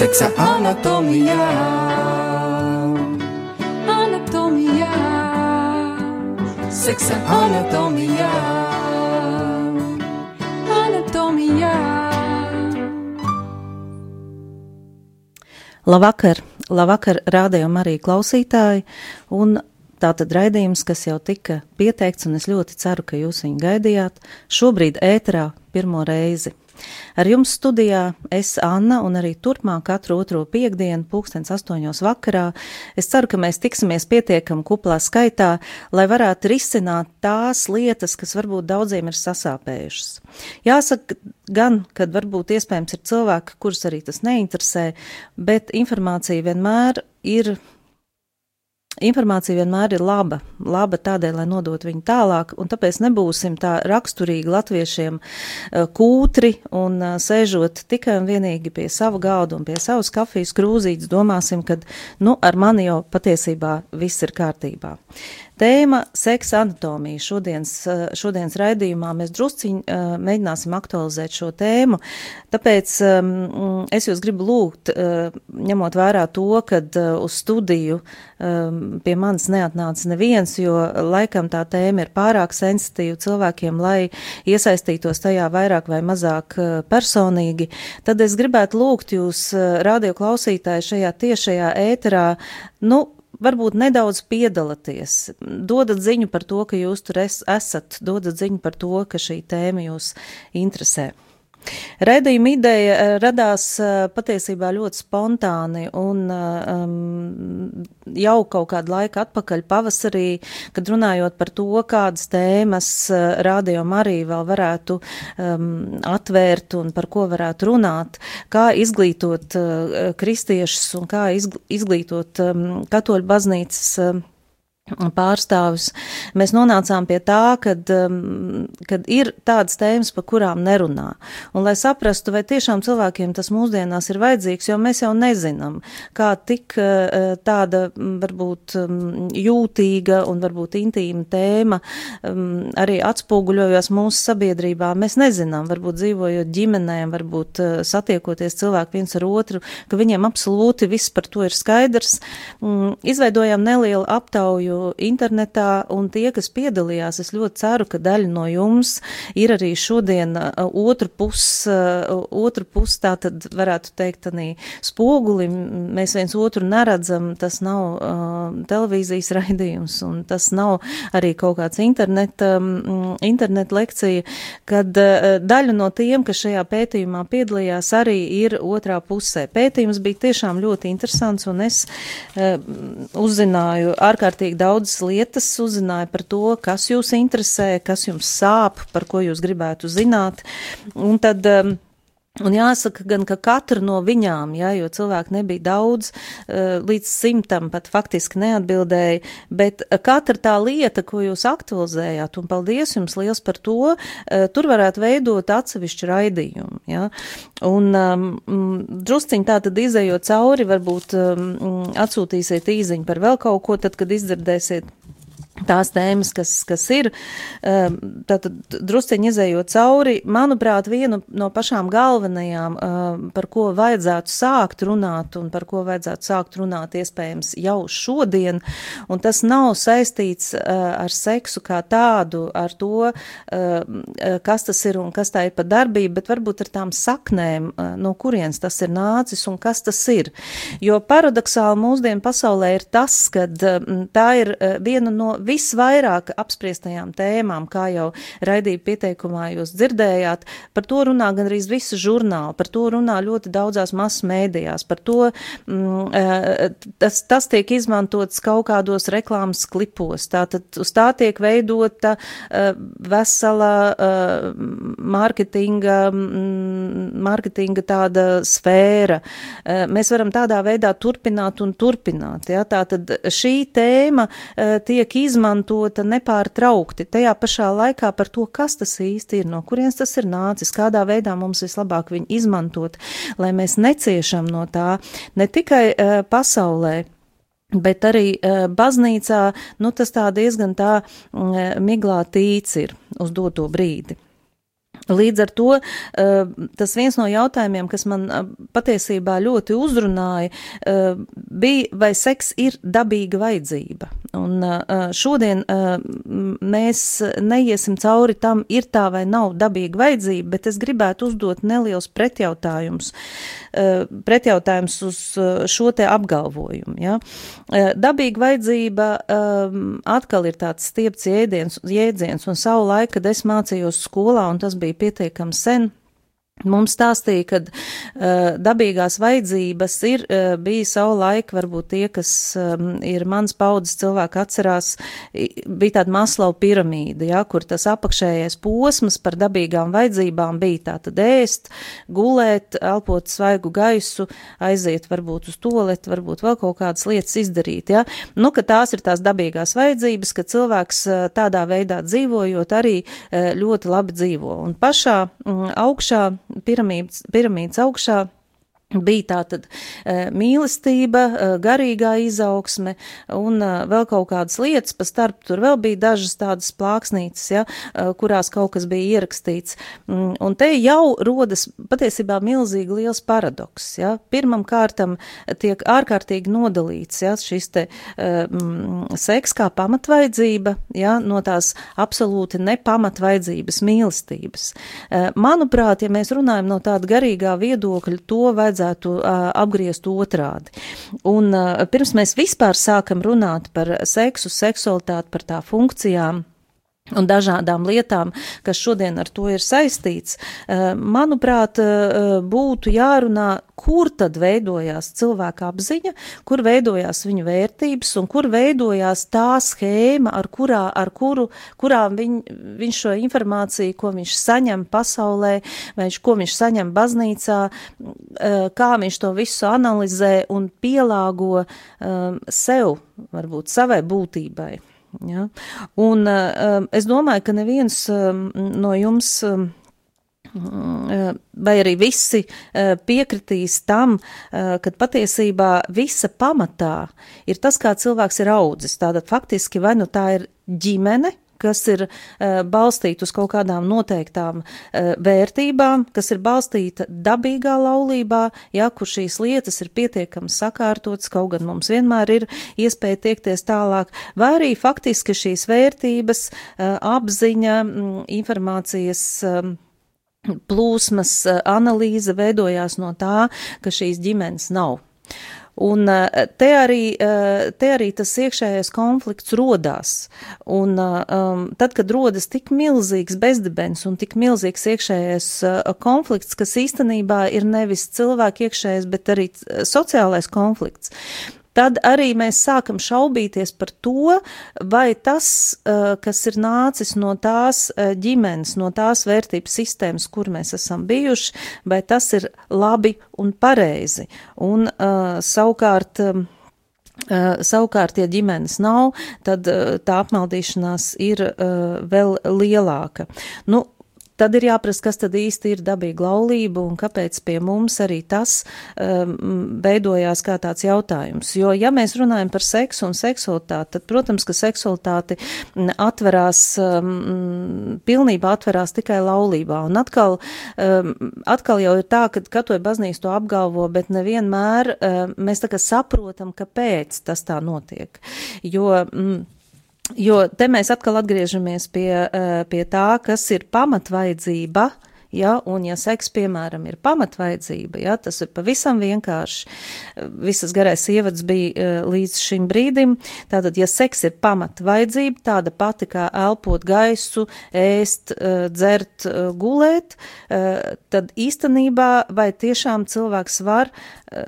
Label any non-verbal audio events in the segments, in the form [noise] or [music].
Seksa anatomijā. Anatomijā. Seksa anatomijā. Anatomijā. Labvakar, labvakar, rādījuma arī klausītāji, un tātad raidījums, kas jau tika pieteikts, un es ļoti ceru, ka jūs viņu gaidījāt, šobrīd ēterā pirmo reizi. Ar jums studijā es, Anna, un arī turpmāk katru otro piekdienu, pulkstens astoņos vakarā. Es ceru, ka mēs tiksimies pietiekam kuplā skaitā, lai varētu risināt tās lietas, kas varbūt daudziem ir sasāpējušas. Jāsaka gan, kad varbūt iespējams ir cilvēki, kurus arī tas neinteresē, bet informācija vienmēr ir Informācija vienmēr ir laba, laba tādēļ, lai nodot viņu tālāk, un tāpēc nebūsim tā raksturīgi latviešiem eh, kūtri un eh, sēžot tikai un vienīgi pie sava galda un pie savas kafijas krūzītes, domāsim, ka, nu, ar mani jau patiesībā viss ir kārtībā. Tēma - seksa anatomija. Šodienas, eh, šodienas raidījumā mēs drusciņi uh, mēģināsim aktualizēt šo tēmu, tāpēc um, es jūs gribu lūgt, uh, ņemot vērā to, ka uz studiju um, pie manis neatnāca neviens, jo laikam tā tēma ir pārāk sensitīva cilvēkiem, lai iesaistītos tajā vairāk vai mazāk personīgi, tad es gribētu lūgt jūs, radio klausītāji, šajā tiešajā ēterā, nu, varbūt nedaudz piedalāties, dodat ziņu par to, ka jūs tur es, esat, dodat ziņu par to, ka šī tēma jūs interesē. Raidījuma ideja eh, radās eh, patiesībā ļoti spontāni un um, jau kaut kādu laiku atpakaļ pavasarī, kad runājot par to, kādas tēmas rādījuma arī vēl varētu um, atvērt un par ko varētu runāt, kā izglītot uh, kristiešus un kā izglītot um, katoļu baznīcas. Uh, pārstāvis, mēs nonācām pie tā, kad, um, kad ir tādas tēmas, par kurām nerunā. Un lai saprastu, vai tiešām cilvēkiem tas mūsdienās ir vajadzīgs, jo mēs jau nezinām, kā tik uh, tāda varbūt um, jūtīga un varbūt intīma tēma um, arī atspoguļojas mūsu sabiedrībā. Mēs nezinām, varbūt dzīvojot ģimenēm, varbūt uh, satiekoties cilvēku viens ar otru, ka viņiem absolūti viss par to ir skaidrs. Um, izveidojām nelielu aptauju internetā, un tie, kas piedalījās, es ļoti ceru, ka daļa no jums ir arī šodien otru pus, otru pus tā tad varētu teikt, arī spoguli, mēs viens otru neredzam, tas nav uh, televīzijas [laughs] raidījums, un tas nav arī kaut kāds interneta, um, internet lekcija, kad uh, daļa no tiem, kas šajā pētījumā piedalījās, arī ir otrā pusē. Pētījums bija tiešām ļoti interesants, un es uh, uzzināju ārkārtīgi daudz daudzas lietas, uzzināja par to, kas jūs interesē, kas jums sāp, par ko jūs gribētu zināt. Un tad um, Un jāsaka gan, ka katra no viņām, ja, jo cilvēku nebija daudz, eh, līdz simtam pat faktiski neatbildēja, bet katra tā lieta, ko jūs aktualizējāt, un paldies jums liels par to, eh, tur varētu veidot atsevišķu raidījumu. Ja. Un um, drusciņ tā tad izējot cauri, varbūt um, atsūtīsiet īziņu par vēl kaut ko, tad, kad izdzirdēsiet tās tēmas, kas, kas ir, um, tātad drusceņi izējot cauri, manuprāt, vienu no pašām galvenajām, um, par ko vajadzētu sākt runāt un par ko vajadzētu sākt runāt iespējams jau šodien, un tas nav saistīts uh, ar seksu kā tādu, ar to, uh, kas tas ir un kas tā ir pa darbību, bet varbūt ar tām saknēm, uh, no kurienes tas ir nācis un kas tas ir. Jo paradoxāli mūsdienu pasaulē ir tas, ka tā ir viena no visvairāk apspriestajām tēmām, kā jau raidīja pieteikumā jūs dzirdējāt, par to runā gan arī visu žurnālu, par to runā ļoti daudzās masu mēdījās, par to mm, eh, tas, tas tiek izmantots kaut kādos reklāmas klipos, tātad uz tā tiek veidota uh, vesela uh, mārketinga, mm, mārketinga tāda sfēra. Mēs varam tādā veidā turpināt un turpināt, ja, tātad šī tēma tiek izmantota izmantota nepārtraukti, tajā pašā laikā par to, kas tas īsti ir, no kurienes tas ir nācis, kādā veidā mums vislabāk viņu izmantot, lai mēs neciešam no tā ne tikai uh, pasaulē, Bet arī uh, baznīcā, nu tas tā diezgan tā uh, miglā tīts ir uz doto brīdi. Līdz ar to uh, tas viens no jautājumiem, kas man uh, patiesībā ļoti uzrunāja, uh, bija, vai seks ir dabīga vajadzība. Un šodien mēs neiesim cauri tam, ir tā vai nav dabīga vajadzība, bet es gribētu uzdot neliels pretjautājums, pretjautājums uz šo te apgalvojumu. Ja? Dabīga vajadzība atkal ir tāds stiepts jēdziens, jēdziens, un savu laiku, kad es mācījos skolā, un tas bija pietiekami sen, Mums stāstīja, ka uh, dabīgās vajadzības ir uh, bijis savu laiku, varbūt tie, kas um, ir mans paudzes cilvēki atcerās, bija tāda maslau piramīda, ja, kur tas apakšējais posms par dabīgām vajadzībām bija tā tad ēst, gulēt, elpot svaigu gaisu, aiziet varbūt uz toaletu, varbūt vēl kaut kādas lietas izdarīt, ja. Nu, ka tās ir tās dabīgās vajadzības, ka cilvēks uh, tādā veidā dzīvojot arī uh, ļoti labi dzīvo. Un pašā um, augšā piramīdas, piramīdas augšā bija tātad e, mīlestība, e, garīgā izaugsme un e, vēl kaut kādas lietas, pa starp tur vēl bija dažas tādas plāksnītes, ja, kurās kaut kas bija ierakstīts. Mm, un te jau rodas patiesībā milzīgi liels paradoks, ja. Pirmam kārtam tiek ārkārtīgi nodalīts, ja, šis te um, seks kā pamatvaizdzība, ja, no tās absolūti nepamatvaidzības mīlestības. Manuprāt, ja mēs runājam no tāda garīgā viedokļa, to vajadzētu vajadzētu apgriezt otrādi. Un pirms mēs vispār sākam runāt par seksu, seksualitāti, par tā funkcijām, un dažādām lietām, kas šodien ar to ir saistīts, eh, manuprāt, eh, būtu jārunā, kur tad veidojās cilvēka apziņa, kur veidojās viņa vērtības un kur veidojās tā schēma, ar, kurā, ar kuru, kurā viņ, viņš šo informāciju, ko viņš saņem pasaulē, vai viņš, ko viņš saņem baznīcā, eh, kā viņš to visu analizē un pielāgo sev, varbūt savai būtībai. Ja? Un uh, es domāju, ka neviens no jums. Uh, vai arī visi piekritīs tam, ka patiesībā visa pamatā ir tas, kā cilvēks ir audzis. Tātad faktiski vai nu tā ir ģimene, kas ir uh, balstīta uz kaut kādām noteiktām uh, vērtībām, kas ir balstīta dabīgā laulībā, ja, kur šīs lietas ir pietiekami sakārtotas, kaut gan mums vienmēr ir iespēja tiekties tālāk, vai arī faktiski šīs vērtības, uh, apziņa, m, informācijas. Um, Plūsmas analīze veidojās no tā, ka šīs ģimenes nav. Un eh, te arī, eh, te arī tas iekšējais konflikts rodās. Un eh, um, tad, kad rodas tik milzīgs bezdibens un tik milzīgs iekšējais konflikts, kas īstenībā ir nevis cilvēku iekšējais, bet arī sociālais konflikts, tad arī mēs sākam šaubīties par to, vai tas, eh, kas ir nācis no tās eh, ģimenes, no tās vērtības sistēmas, kur mēs esam bijuši, vai tas ir labi un pareizi. Un uh, savukārt. Savukārt, ja ģimenes nav, tad tā apmaldīšanās ir vēl lielāka. Nu, Tad ir jāprasa, kas tad īsti ir dabīga laulība un kāpēc pie mums arī tas um, veidojās kā tāds jautājums. Jo, ja mēs runājam par seksu un seksualitāti, tad, protams, ka seksualitāti atverās, um, pilnībā atverās tikai laulībā. Un atkal, um, atkal jau ir tā, ka katoja baznīca to apgalvo, bet nevienmēr um, mēs tā kā saprotam, kāpēc tas tā notiek. Jo, mm, Jo te mēs atkal atgriežamies pie, eh, pie tā, kas ir pamatvaizdzība. Ja, un, ja seks, piemēram, ir pamatvaizdzība, ja, tas ir pavisam vienkārši. Visas garais ievads bija uh, līdz šim brīdim. Tātad, ja seks ir pamatvaizdzība, tāda pati kā elpot gaisu, ēst, uh, dzert, gulēt, tad īstenībā vai tiešām cilvēks var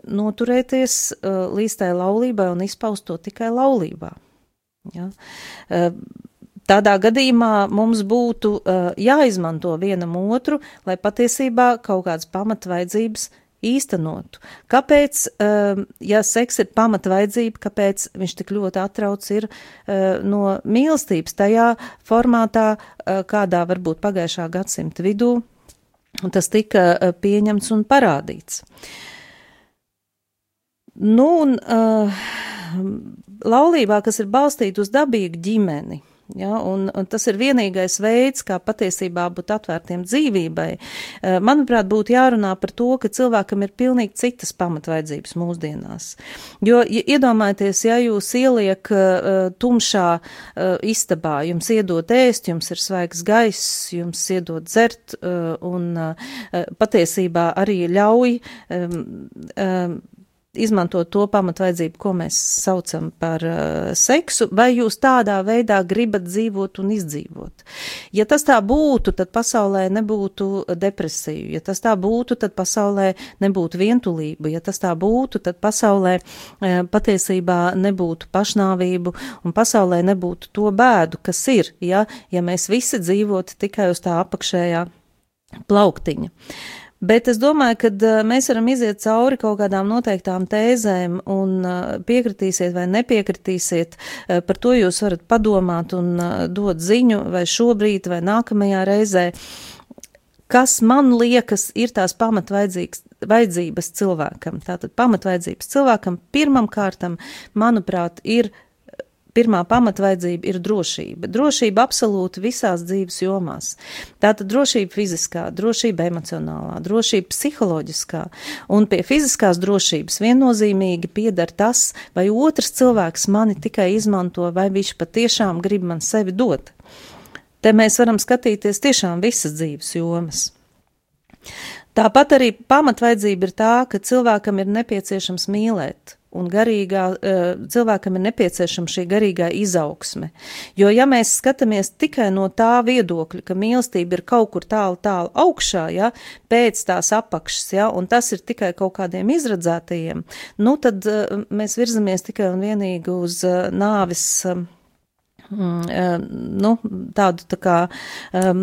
noturēties līdz tai laulībai un izpaust to tikai laulībā. Ja? Tādā gadījumā mums būtu uh, jāizmanto vienam otru, lai patiesībā kaut kādas pamatvaidzības īstenotu. Kāpēc, uh, ja seks ir pamatvaizdzība, kāpēc viņš tik ļoti atrauc ir no mīlestības tajā formātā, kādā varbūt pagājušā gadsimta vidū tas tika pieņemts un parādīts. Nu, un, laulībā, kas ir balstīta uz dabīgu ģimeni, Ja, un, un tas ir vienīgais veids, kā patiesībā būt atvērtiem dzīvībai. Eh, manuprāt, būtu jārunā par to, ka cilvēkam ir pilnīgi citas pamatvaidzības mūsdienās. Jo, ja iedomājieties, ja jūs ieliek uh, tumšā uh, istabā, jums iedod ēst, jums ir svaigs gaiss, jums iedod dzert uh, un uh, patiesībā arī ļauj um, um, izmantot to pamatvajadzību, ko mēs saucam par uh, seksu, vai jūs tādā veidā gribat dzīvot un izdzīvot. Ja tas tā būtu, tad pasaulē nebūtu depresiju, ja tas tā būtu, tad pasaulē nebūtu vientulību, ja tas tā būtu, tad pasaulē uh, patiesībā nebūtu pašnāvību un pasaulē nebūtu to bēdu, kas ir, ja, ja mēs visi dzīvotu tikai uz tā apakšējā plauktiņa. Uh, Bet es domāju, ka uh, mēs varam iziet cauri kaut kādām noteiktām tēzēm un uh, piekritīsiet vai nepiekritīsiet. Uh, par to jūs varat padomāt un dot ziņu vai šobrīd vai nākamajā reizē. Kas man liekas ir tās pamatvaidzības cilvēkam? Tātad pamatvaidzības cilvēkam pirmam kārtam, manuprāt, ir Pirmā pamatvajadzība ir drošība. Drošība absolūti visās dzīves jomās. Tātad drošība fiziskā, drošība emocionālā, drošība psiholoģiskā. Un pie fiziskās drošības viennozīmīgi piedar tas, vai otrs cilvēks mani tikai izmanto, vai viņš patiešām grib man sevi dot. Te mēs varam skatīties tiešām visas dzīves jomas. Tāpat arī pamatvajadzība ir tā, ka cilvēkam ir nepieciešams mīlēt un garīgā, eh, cilvēkam ir nepieciešama šī garīgā izaugsme. Jo, ja mēs skatāmies tikai no tā viedokļa, ka mīlestība ir kaut kur tālu, tālu augšā, ja, pēc tās apakšas, ja, un tas ir tikai kaut kādiem izradzētajiem, nu, tad uh, mēs virzamies tikai un vienīgi uz uh, nāvis. Mm, nu, tādu tā kā um,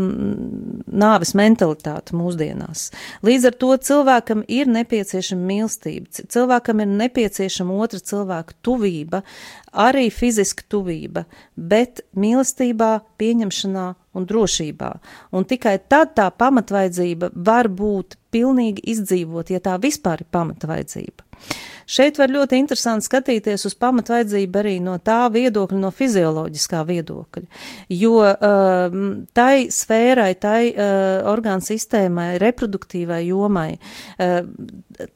nāves mentalitāti mūsdienās. Līdz ar to cilvēkam ir nepieciešama mīlestība, cilvēkam ir nepieciešama otra cilvēka tuvība, arī fiziska tuvība, bet mīlestībā, pieņemšanā un drošībā. Un tikai tad tā pamatvajadzība var būt pilnīgi izdzīvot, ja tā vispār ir pamatvajadzība. Šeit var ļoti interesanti skatīties uz pamatvajadzību arī no tā viedokļa, no fizioloģiskā viedokļa, jo uh, tai sfērai, tai uh, orgānu sistēmai, reproduktīvai jomai, uh,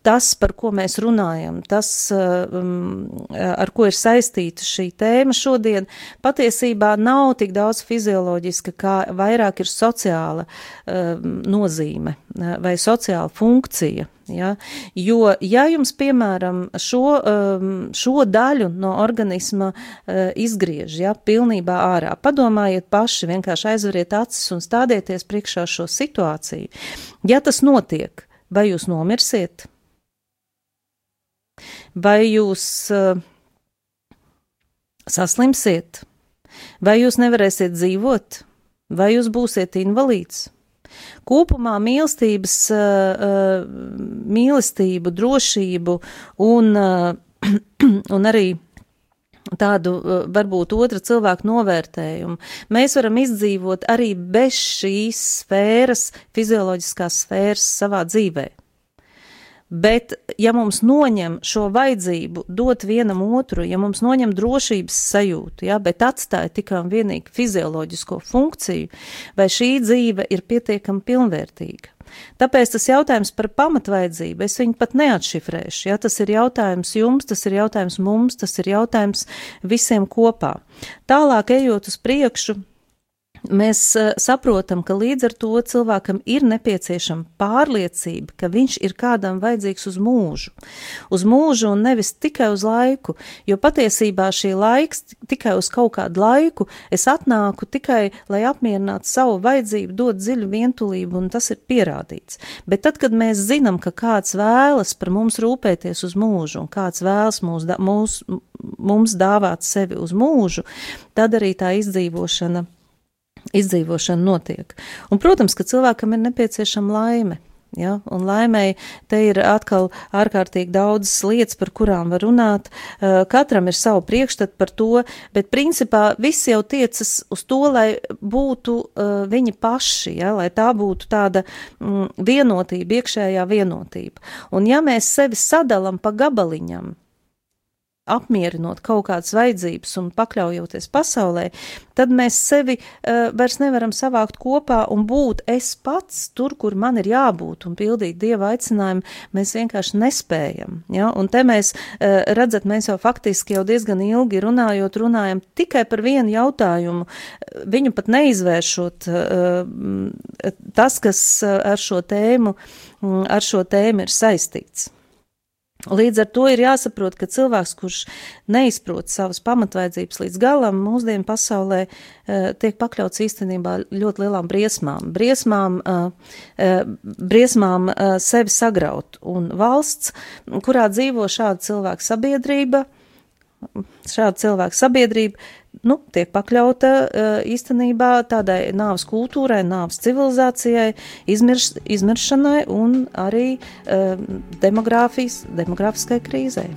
tas, par ko mēs runājam, tas, uh, um, ar ko ir saistīta šī tēma šodien, patiesībā nav tik daudz fizioloģiska, kā vairāk ir sociāla uh, nozīme uh, vai sociāla funkcija. Ja? Jo, ja jums, piemēram, šo, um, šo daļu no organisma uh, izgriež, ja, pilnībā ārā, padomājiet paši, vienkārši aizveriet acis un stādieties priekšā šo situāciju. Ja tas notiek, vai jūs nomirsiet? Vai jūs uh, saslimsiet? Vai jūs nevarēsiet dzīvot? Vai jūs būsiet invalīds? Kopumā mīlestības, eh, eh, mīlestību, drošību un, eh, [clears throat] un arī tādu varbūt otra cilvēka novērtējumu. Mēs varam izdzīvot arī bez šīs sfēras, fizioloģiskās sfēras savā dzīvē. Bet, ja mums noņem šo vajadzību dot vienam otru, ja mums noņem drošības sajūtu, ja, bet atstāja tikai un vienīgi fizioloģisko funkciju, vai šī dzīve ir pietiekami pilnvērtīga? Tāpēc tas jautājums par pamatvajadzību, es viņu pat neatšifrēšu. Ja, tas ir jautājums jums, tas ir jautājums mums, tas ir jautājums visiem kopā. Tālāk ejot uz priekšu, mēs uh, saprotam, ka līdz ar to cilvēkam ir nepieciešama pārliecība, ka viņš ir kādam vajadzīgs uz mūžu. Uz mūžu un nevis tikai uz laiku, jo patiesībā šī laiks tikai uz kaut kādu laiku es atnāku tikai, lai apmierinātu savu vajadzību, dot dziļu vientulību, un tas ir pierādīts. Bet tad, kad mēs zinām, ka kāds vēlas par mums rūpēties uz mūžu, un kāds vēlas mūs, mūs, mums dāvāt sevi uz mūžu, tad arī tā izdzīvošana izdzīvošana notiek. Un, protams, ka cilvēkam ir nepieciešama laime. Ja, un laimēji te ir atkal ārkārtīgi daudzas lietas, par kurām var runāt. Uh, katram ir savu priekšstatu par to, bet principā viss jau tiecas uz to, lai būtu uh, viņi paši, ja, lai tā būtu tāda mm, vienotība, iekšējā vienotība. Un ja mēs sevi sadalam pa gabaliņam, apmierinot kaut kādas vajadzības un pakļaujoties pasaulē, tad mēs sevi uh, vairs nevaram savākt kopā un būt es pats tur, kur man ir jābūt un pildīt dieva aicinājumu, mēs vienkārši nespējam. Ja? Un te mēs, uh, redzat, mēs jau faktiski jau diezgan ilgi runājot, runājam tikai par vienu jautājumu, viņu pat neizvēršot uh, tas, kas ar šo tēmu, ar šo tēmu ir saistīts. Līdz ar to ir jāsaprot, ka cilvēks, kurš neizprot savas pamatvaidzības līdz galam, mūsdienu pasaulē uh, tiek pakļauts īstenībā ļoti lielām briesmām. Briesmām, uh, uh, briesmām sevi sagraut. Un valsts, kurā dzīvo šāda cilvēka sabiedrība, šāda cilvēka sabiedrība nu, tiek pakļauta eh, īstenībā tādai nāves kultūrai, nāves civilizācijai, izmirš, izmiršanai un arī demogrāfijas, demogrāfiskai krīzei.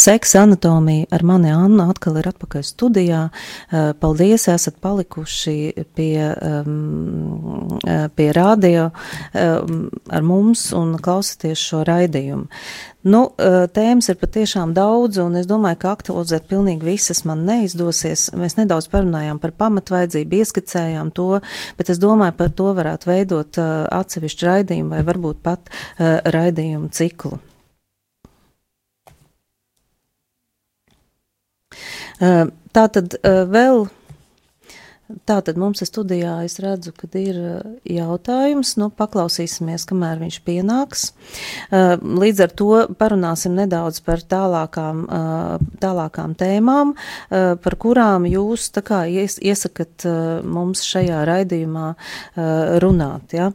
Seksa anatomija ar mani Annu atkal ir atpakaļ studijā. Uh, paldies, esat palikuši pie, um, pie radio um, ar mums un klausaties šo raidījumu. Nu, tēmas ir patiešām daudz, un es domāju, ka aktualizēt pilnīgi visas man neizdosies. Mēs nedaudz parunājām par pamatvajadzību, ieskicējām to, bet es domāju, par to varētu veidot atsevišķu raidījumu vai varbūt pat raidījumu ciklu. Tā tad vēl Tātad mums ir studijā, es redzu, ka ir jautājums, nu, paklausīsimies, kamēr viņš pienāks. Līdz ar to parunāsim nedaudz par tālākām, tālākām tēmām, par kurām jūs tā kā iesakat mums šajā raidījumā runāt. Ja?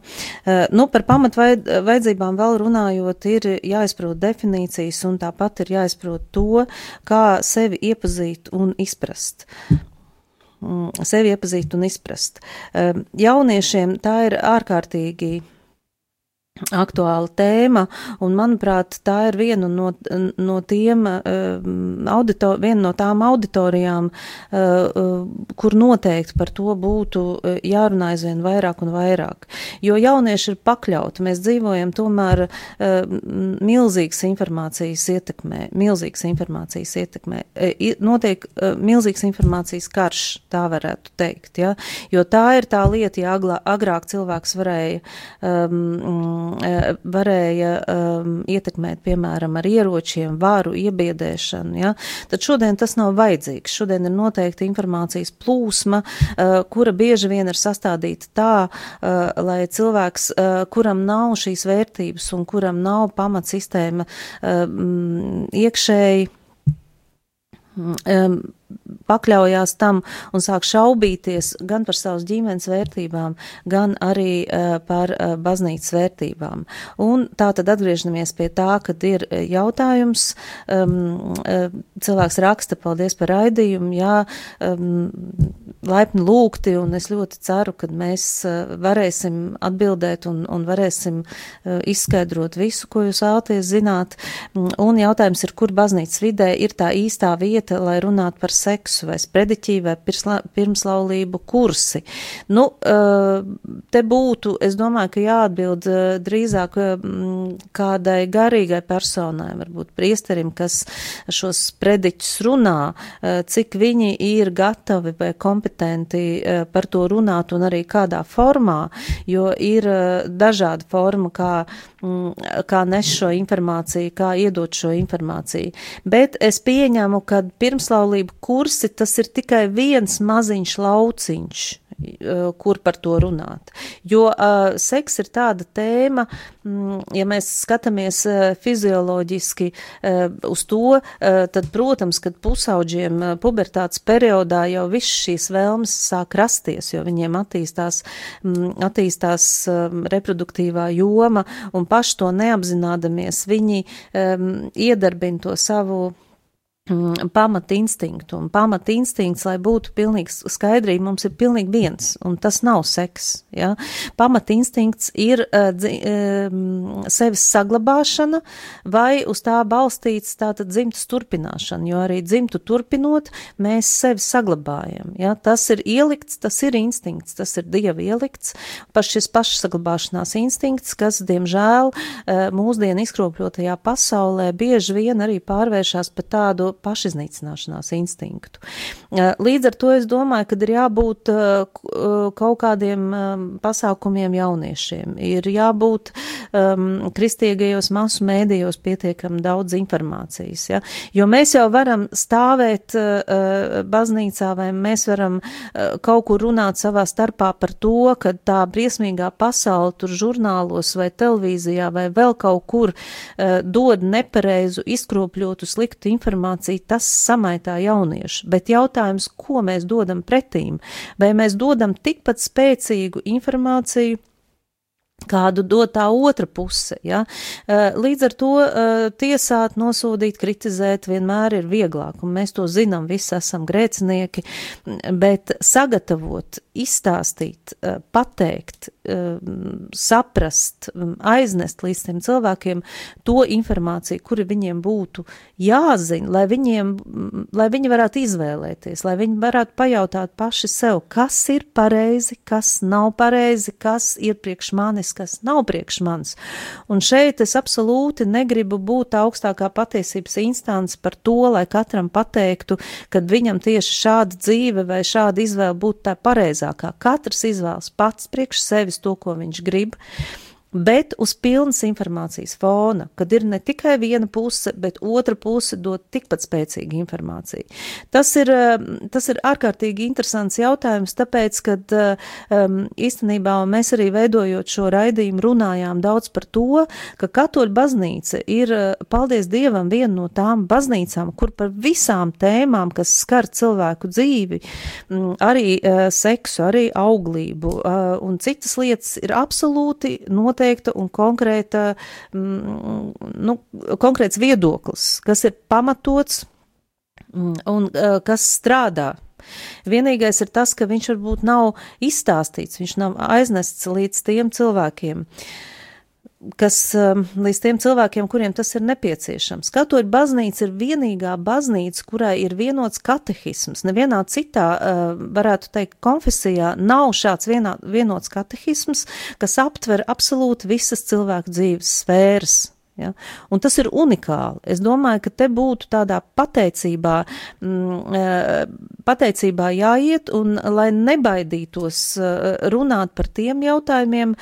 Nu, par pamatvaidzībām vēl runājot, ir jāizprot definīcijas un tāpat ir jāizprot to, kā sevi iepazīt un izprast. Mm, sevi iepazīt un izprast. Ehm, jauniešiem tā ir ārkārtīgi aktuāla tēma, un, manuprāt, tā ir viena no, no tiem uh, auditor, viena no tām auditorijām, uh, uh, kur noteikti par to būtu jārunā aizvien vairāk un vairāk. Jo jaunieši ir pakļauti, mēs dzīvojam tomēr milzīgas informācijas ietekmē, milzīgas informācijas ietekmē. Notiek milzīgs informācijas karš, tā varētu teikt, ja? jo tā ir tā lieta, ja agrāk cilvēks varēja um, Eh, varēja um, ietekmēt, piemēram, ar ieročiem, varu, iebiedēšanu, ja, tad šodien tas nav vajadzīgs. Šodien ir noteikti informācijas plūsma, uh, kura bieži vien ir sastādīta tā, uh, lai cilvēks, uh, kuram nav šīs vērtības un kuram nav pamatsistēma um, iekšēji, um, pakļaujās tam un sāk šaubīties gan par savas ģimenes vērtībām, gan arī uh, par uh, baznīcas vērtībām. Un tā tad atgriežamies pie tā, kad ir jautājums, um, uh, cilvēks raksta, paldies par raidījumu, jā, um, laipni lūgti, un es ļoti ceru, ka mēs uh, varēsim atbildēt un, un varēsim uh, izskaidrot visu, ko jūs vēlaties zināt. Un jautājums ir, kur baznīcas vidē ir tā īstā vieta, lai runātu par seksu vai sprediķī vai pirmslaulību kursi. Nu, eh, te būtu, es domāju, ka jāatbild eh, drīzāk mm, kādai garīgai personai, varbūt priesterim, kas šos sprediķus runā, eh, cik viņi ir gatavi vai kompetenti par to runāt un arī kādā formā, jo ir dažāda forma, kā, kā nes šo informāciju, kā iedot šo informāciju. Bet es pieņemu, ka pirmslaulību kursi tas ir tikai viens maziņš lauciņš, eh, kur par to runāt. Jo uh, seks ir tāda tēma, mm, ja mēs skatāmies uh, fizioloģiski uh, uz to, uh, tad, protams, kad pusauģiem uh, pubertātes periodā jau viss šīs vēlmes sāk rasties, jo viņiem attīstās, mm, attīstās um, reproduktīvā joma un paši to neapzinādamies, viņi um, iedarbina to savu Mm, pamata instinktu. Un pamata instinkts, lai būtu pilnīgi skaidrība, mums ir pilnīgi viens, un tas nav seks. Ja? Pamata instinkts ir uh, dzi, uh, sevis saglabāšana vai uz tā balstīts tātad dzimtas turpināšana, jo arī dzimtu turpinot, mēs sevi saglabājam. Ja? Tas ir ielikts, tas ir instinkts, tas ir dieva ielikts, paš šis pašsaglabāšanās instinkts, kas, diemžēl, uh, mūsdienu izkropļotajā pasaulē bieži vien arī pārvēršās par tādu pašiznīcināšanās instinktu. Līdz ar to es domāju, ka ir jābūt kaut kādiem pasākumiem jauniešiem, ir jābūt um, kristīgajos masu mēdījos pietiekam daudz informācijas, ja? jo mēs jau varam stāvēt uh, baznīcā vai mēs varam uh, kaut kur runāt savā starpā par to, ka tā briesmīgā pasaule tur žurnālos vai televīzijā vai vēl kaut kur uh, dod nepareizu, izkropļotu, sliktu informāciju, informāciju, tas samaitā jauniešu, bet jautājums, ko mēs dodam pretīm? Vai mēs dodam tikpat spēcīgu informāciju? kādu dod tā otra puse. Ja? Eh, līdz ar to eh, tiesāt, nosodīt, kritizēt vienmēr ir vieglāk, un mēs to zinām, visi esam grēcinieki, bet sagatavot, izstāstīt, eh, pateikt, saprast, um, aiznest līdz tiem cilvēkiem to informāciju, kuri viņiem būtu jāzina, lai, viņiem, lai viņi varētu izvēlēties, lai viņi varētu pajautāt paši sev, kas ir pareizi, kas nav pareizi, kas ir priekš manis, kas nav priekš manis. Un šeit es absolūti negribu būt augstākā patiesības instants par to, lai katram pateiktu, kad viņam tieši šāda dzīve vai šāda izvēle būtu tā pareizākā. Katrs izvēlas pats priekš sevis to, ko viņš grib bet uz pilnas informācijas fona, kad ir ne tikai viena puse, bet otra puse dod tikpat spēcīgu informāciju. Tas ir, eh, tas ir ārkārtīgi interesants jautājums, tāpēc, ka um, īstenībā mēs arī veidojot šo raidījumu runājām daudz par to, ka katoļa baznīca ir, eh, paldies Dievam, viena no tām baznīcām, kur par visām tēmām, kas skar cilvēku dzīvi, arī uh, seksu, arī auglību uh, un citas lietas ir absolūti noteikti noteikta un konkrēta, mm, nu, konkrēts viedoklis, kas ir pamatots mm, un uh, kas strādā. Vienīgais ir tas, ka viņš varbūt nav izstāstīts, viņš nav aiznests līdz tiem cilvēkiem. Uh, kas um, līdz tiem cilvēkiem, kuriem tas ir nepieciešams. Katoļu baznīca ir vienīgā baznīca, kurai ir vienots katehisms. Nevienā citā, uh, varētu teikt, konfesijā nav šāds vienā, vienots katehisms, kas aptver absolūti visas cilvēku dzīves sfēras. Ja? Un tas ir unikāli. Es domāju, ka te būtu tādā pateicībā, mm, uh, pateicībā jāiet, un lai nebaidītos uh, runāt par tiem jautājumiem,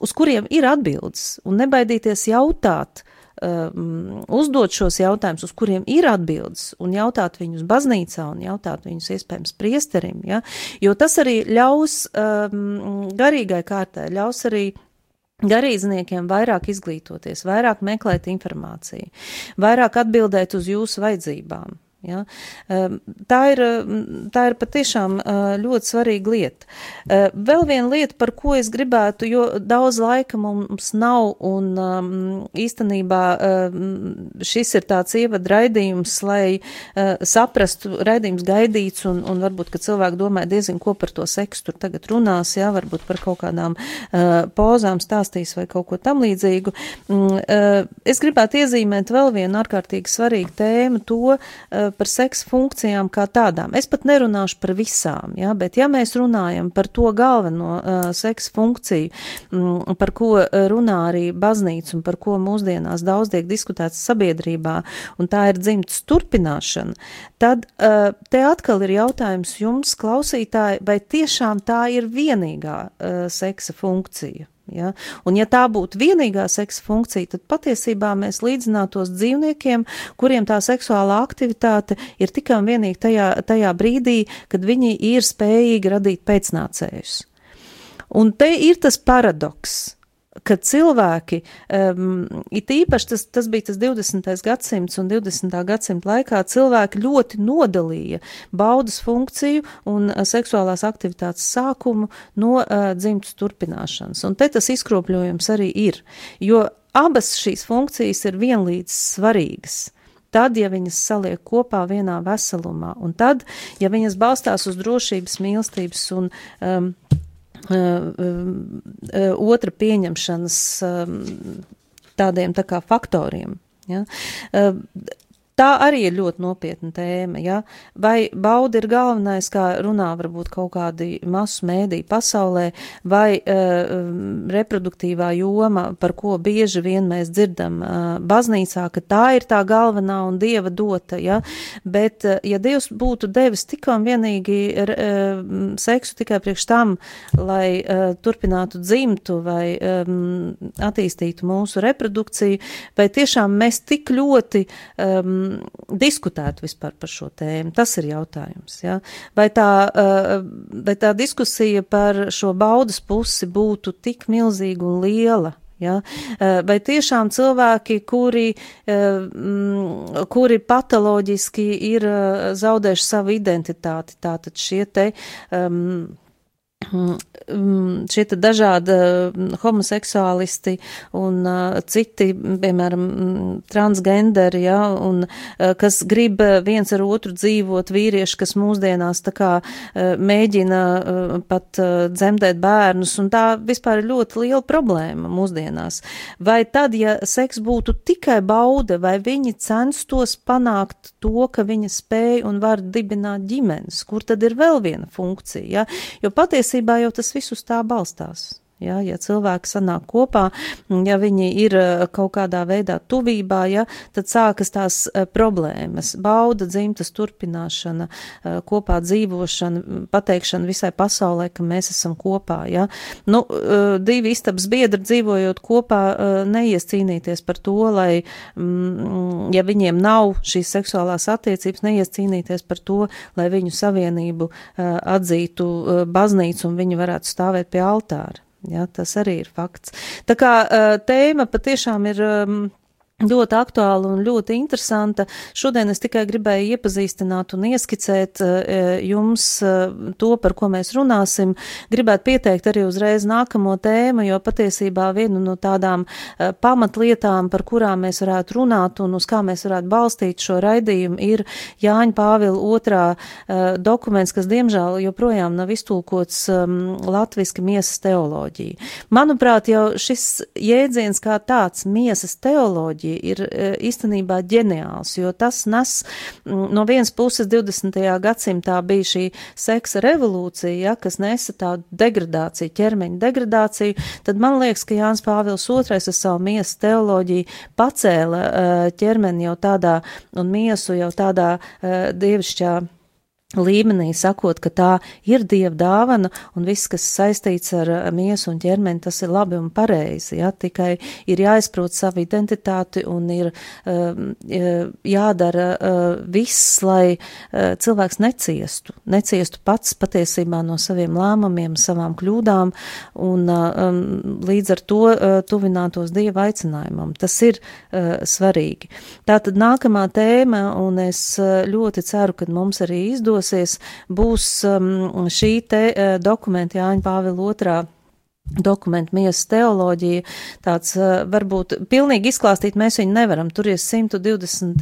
uz kuriem ir atbildes, un nebaidīties jautāt, um, uzdot šos jautājumus, uz kuriem ir atbildes, un jautāt viņus baznīcā, un jautāt viņus iespējams priesterim, ja? jo tas arī ļaus um, garīgai kārtai, ļaus arī garīdzniekiem vairāk izglītoties, vairāk meklēt informāciju, vairāk atbildēt uz jūsu vajadzībām. Ja? Ehm, tā, ir, tā ir patiešām ļoti svarīga lieta. Ehm, vēl viena lieta, par ko es gribētu, jo daudz laika mums nav, un īstenībā šis ir tāds ievad raidījums, lai saprastu raidījums gaidīts, un, un varbūt, ka cilvēki domā diezgan, ko par to seksu tur tagad runās, jā, varbūt par kaut kādām pozām stāstīs vai kaut ko tam līdzīgu. Es gribētu iezīmēt vēl vienu ārkārtīgi svarīgu tēmu, to, par seksa funkcijām kā tādām. Es pat nerunāšu par visām, ja, bet ja mēs runājam par to galveno uh, seksa funkciju, mm, par ko runā arī baznīca un par ko mūsdienās daudz tiek diskutēts sabiedrībā, un tā ir dzimtas turpināšana, tad uh, te atkal ir jautājums jums, klausītāji, vai tiešām tā ir vienīgā uh, seksa funkcija? Ja? Un ja tā būtu vienīgā seksa funkcija, tad patiesībā mēs līdzinātos dzīvniekiem, kuriem tā seksuālā aktivitāte ir tikai un vienīgi tajā, tajā brīdī, kad viņi ir spējīgi radīt pēcnācējus. Un te ir tas paradoks ka cilvēki, um, it īpaši tas, tas bija tas 20. gadsimts un 20. gadsimta laikā, cilvēki ļoti nodalīja baudas funkciju un uh, seksuālās aktivitātes sākumu no uh, dzimtas turpināšanas. Un te tas izkropļojums arī ir, jo abas šīs funkcijas ir vienlīdz svarīgas. Tad, ja viņas saliek kopā vienā veselumā, un tad, ja viņas balstās uz drošības, mīlestības un um, otra pieņemšanas tādiem tā kā faktoriem. Ja? Tā arī ir ļoti nopietna tēma, ja? vai bauda ir galvenais, kā runā varbūt kaut kādi masu mēdī pasaulē, vai uh, reproduktīvā joma, par ko bieži vien mēs dzirdam uh, baznīcā, ka tā ir tā galvenā un dieva dota, ja? bet uh, ja Dievs būtu devis tikai un vienīgi uh, seksu tikai priekš tam, lai uh, turpinātu dzimtu vai um, attīstītu mūsu reprodukciju, vai tiešām mēs tik ļoti um, diskutētu vispār par šo tēmu? Tas ir jautājums. Ja? Vai, tā, uh, vai tā diskusija par šo baudas pusi būtu tik milzīga un liela? Ja? Uh, vai tiešām cilvēki, kuri, uh, kuri patoloģiski ir zaudējuši savu identitāti, tātad šie te um, Mm, šie dažādi mm, homoseksuālisti un uh, citi, piemēram, mm, transgenderi, ja, un uh, kas grib viens ar otru dzīvot, vīrieši, kas mūsdienās tā kā uh, mēģina uh, pat uh, dzemdēt bērnus, un tā vispār ir ļoti liela problēma mūsdienās. Vai tad, ja seks būtu tikai bauda, vai viņi censtos panākt to, ka viņa spēja un var dibināt ģimenes, kur tad ir vēl viena funkcija, ja? jo patiesībā jau tas viss uz tā balstās. Ja, ja cilvēki sanāk kopā, ja viņi ir eh, kaut kādā veidā tuvībā, ja, tad sākas tās eh, problēmas. Bauda dzimtas turpināšana, eh, kopā dzīvošana, pateikšana visai pasaulē, ka mēs esam kopā. Ja. Nu, divi istabas biedri dzīvojot kopā neies cīnīties par to, lai, mm, ja viņiem nav šīs seksuālās attiecības, neies cīnīties par to, lai viņu savienību atzītu baznīcu un viņi varētu stāvēt pie altāra. Ja, tas arī ir fakts. Tā kā tēma patiešām ir ļoti aktuāla un ļoti interesanta. Šodien es tikai gribēju iepazīstināt un ieskicēt eh, jums eh, to, par ko mēs runāsim. Gribētu pieteikt arī uzreiz nākamo tēmu, jo patiesībā viena no tādām eh, pamatlietām, par kurām mēs varētu runāt un uz kā mēs varētu balstīt šo raidījumu, ir Jāņa Pāvila otrā dokuments, kas diemžēl joprojām nav iztulkots um, latviski miesas teoloģija. Manuprāt, jau šis jēdziens kā tāds miesas teoloģija tehnoloģija ir e, īstenībā ģeniāls, jo tas nes no vienas puses 20. gadsimtā bija šī seksa revolūcija, ja, kas nesa tādu degradāciju, ķermeņa degradāciju, tad man liekas, ka Jānis Pāvils II ar savu miesu teoloģiju pacēla e, ķermeni jau tādā un miesu jau tādā e, dievišķā līmenī, sakot, ka tā ir dieva dāvana un viss, kas saistīts ar miesu un ķermeni, tas ir labi un pareizi, ja, tikai ir jāizprot savu identitāti un ir uh, jādara uh, viss, lai uh, cilvēks neciestu, neciestu pats patiesībā no saviem lēmumiem, savām kļūdām un um, līdz ar to uh, tuvinātos dieva aicinājumam. Tas ir svarīgi. Tātad nākamā tēma, un es ļoti ceru, ka mums arī izdos izdosies, būs um, šī te uh, dokumenta Jāņa Pāvila otrā dokumentu miesas teoloģija, tāds uh, varbūt pilnīgi izklāstīt mēs viņu nevaram. Tur ir 129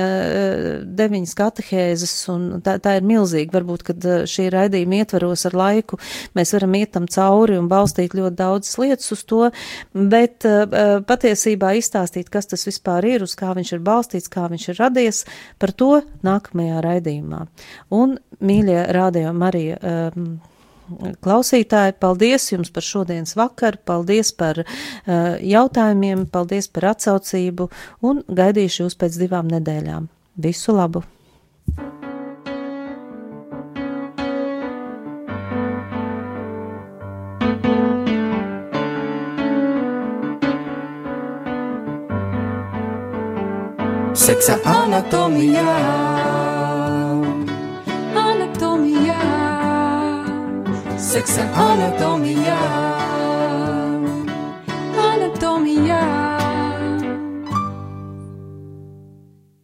uh, katehēzes, un tā, tā ir milzīga. Varbūt, kad šī raidījuma ietvaros ar laiku, mēs varam iet tam cauri un balstīt ļoti daudzas lietas uz to, bet patiesībā izstāstīt, kas tas vispār ir, uz kā viņš ir balstīts, kā viņš ir radies, par to nākamajā raidījumā. Un, mīļie rādījumi, Marija, um, klausītāji, paldies jums par šodienas vakaru, paldies par uh, jautājumiem, paldies par atsaucību un gaidīšu jūs pēc divām nedēļām. Visu labu! Seksa anatomijā. Anatomijā. Seksa anatomijā.